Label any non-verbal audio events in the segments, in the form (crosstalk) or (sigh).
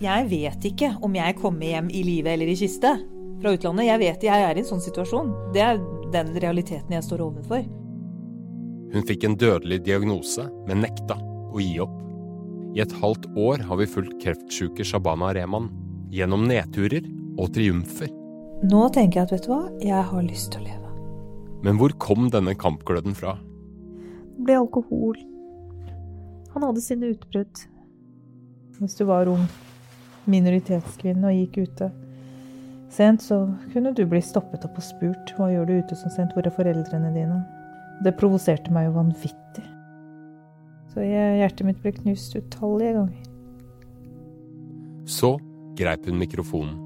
Jeg vet ikke om jeg kommer hjem i live eller i kiste fra utlandet. Jeg vet jeg er i en sånn situasjon. Det er den realiteten jeg står overfor. Hun fikk en dødelig diagnose, men nekta å gi opp. I et halvt år har vi fulgt kreftsjuke Shabana Rehman gjennom nedturer og triumfer. Nå tenker jeg at vet du hva, jeg har lyst til å leve. Men hvor kom denne kampgløden fra? Det ble alkohol. Han hadde sine utbrudd. Hvis du var ung minoritetskvinne og gikk ute sent, så kunne du bli stoppet opp og spurt hva gjør du ute så sent, hvor er foreldrene dine? Det provoserte meg jo vanvittig. Så jeg, hjertet mitt ble knust utallige ganger. Så greip hun mikrofonen.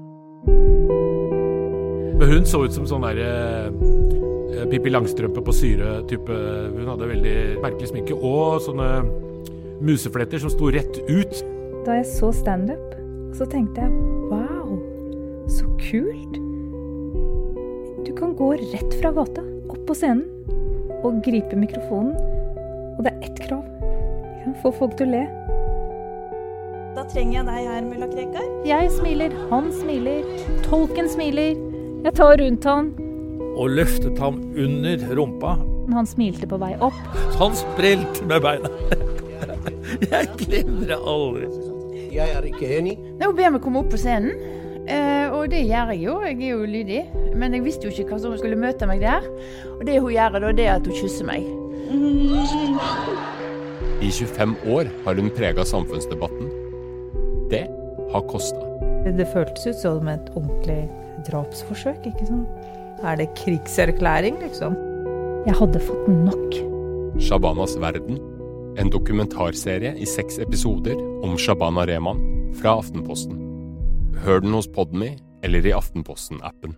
Men hun så ut som sånn derre eh, Pippi Langstrømpe på syre-type. Hun hadde veldig merkelig sminke og sånne musefletter som sto rett ut. Da jeg så standup, så tenkte jeg wow, så kult. Du kan gå rett fra gata, opp på scenen, og gripe mikrofonen. Og det er ett krav. Få folk til å le. Da trenger jeg deg her, mulla Krekar. Jeg smiler, han smiler, tolken smiler. Jeg tar rundt han. Og løftet ham under rumpa. Han smilte på vei opp. Han sprelte med beina. (laughs) Jeg glemmer det aldri. Jeg er ikke enig. Hun ber meg komme opp på scenen, eh, og det gjør jeg jo. Jeg er jo lydig. Men jeg visste jo ikke hva som skulle møte meg der. Og det hun gjør da, det er at hun kysser meg. I 25 år har hun prega samfunnsdebatten. Det har kosta. Det føltes ut som et ordentlig drapsforsøk, ikke sant? Er det krigserklæring, liksom? Jeg hadde fått nok. Shabanas verden. En dokumentarserie i seks episoder om Shabana Rehman fra Aftenposten. Hør den hos Podme eller i Aftenposten-appen.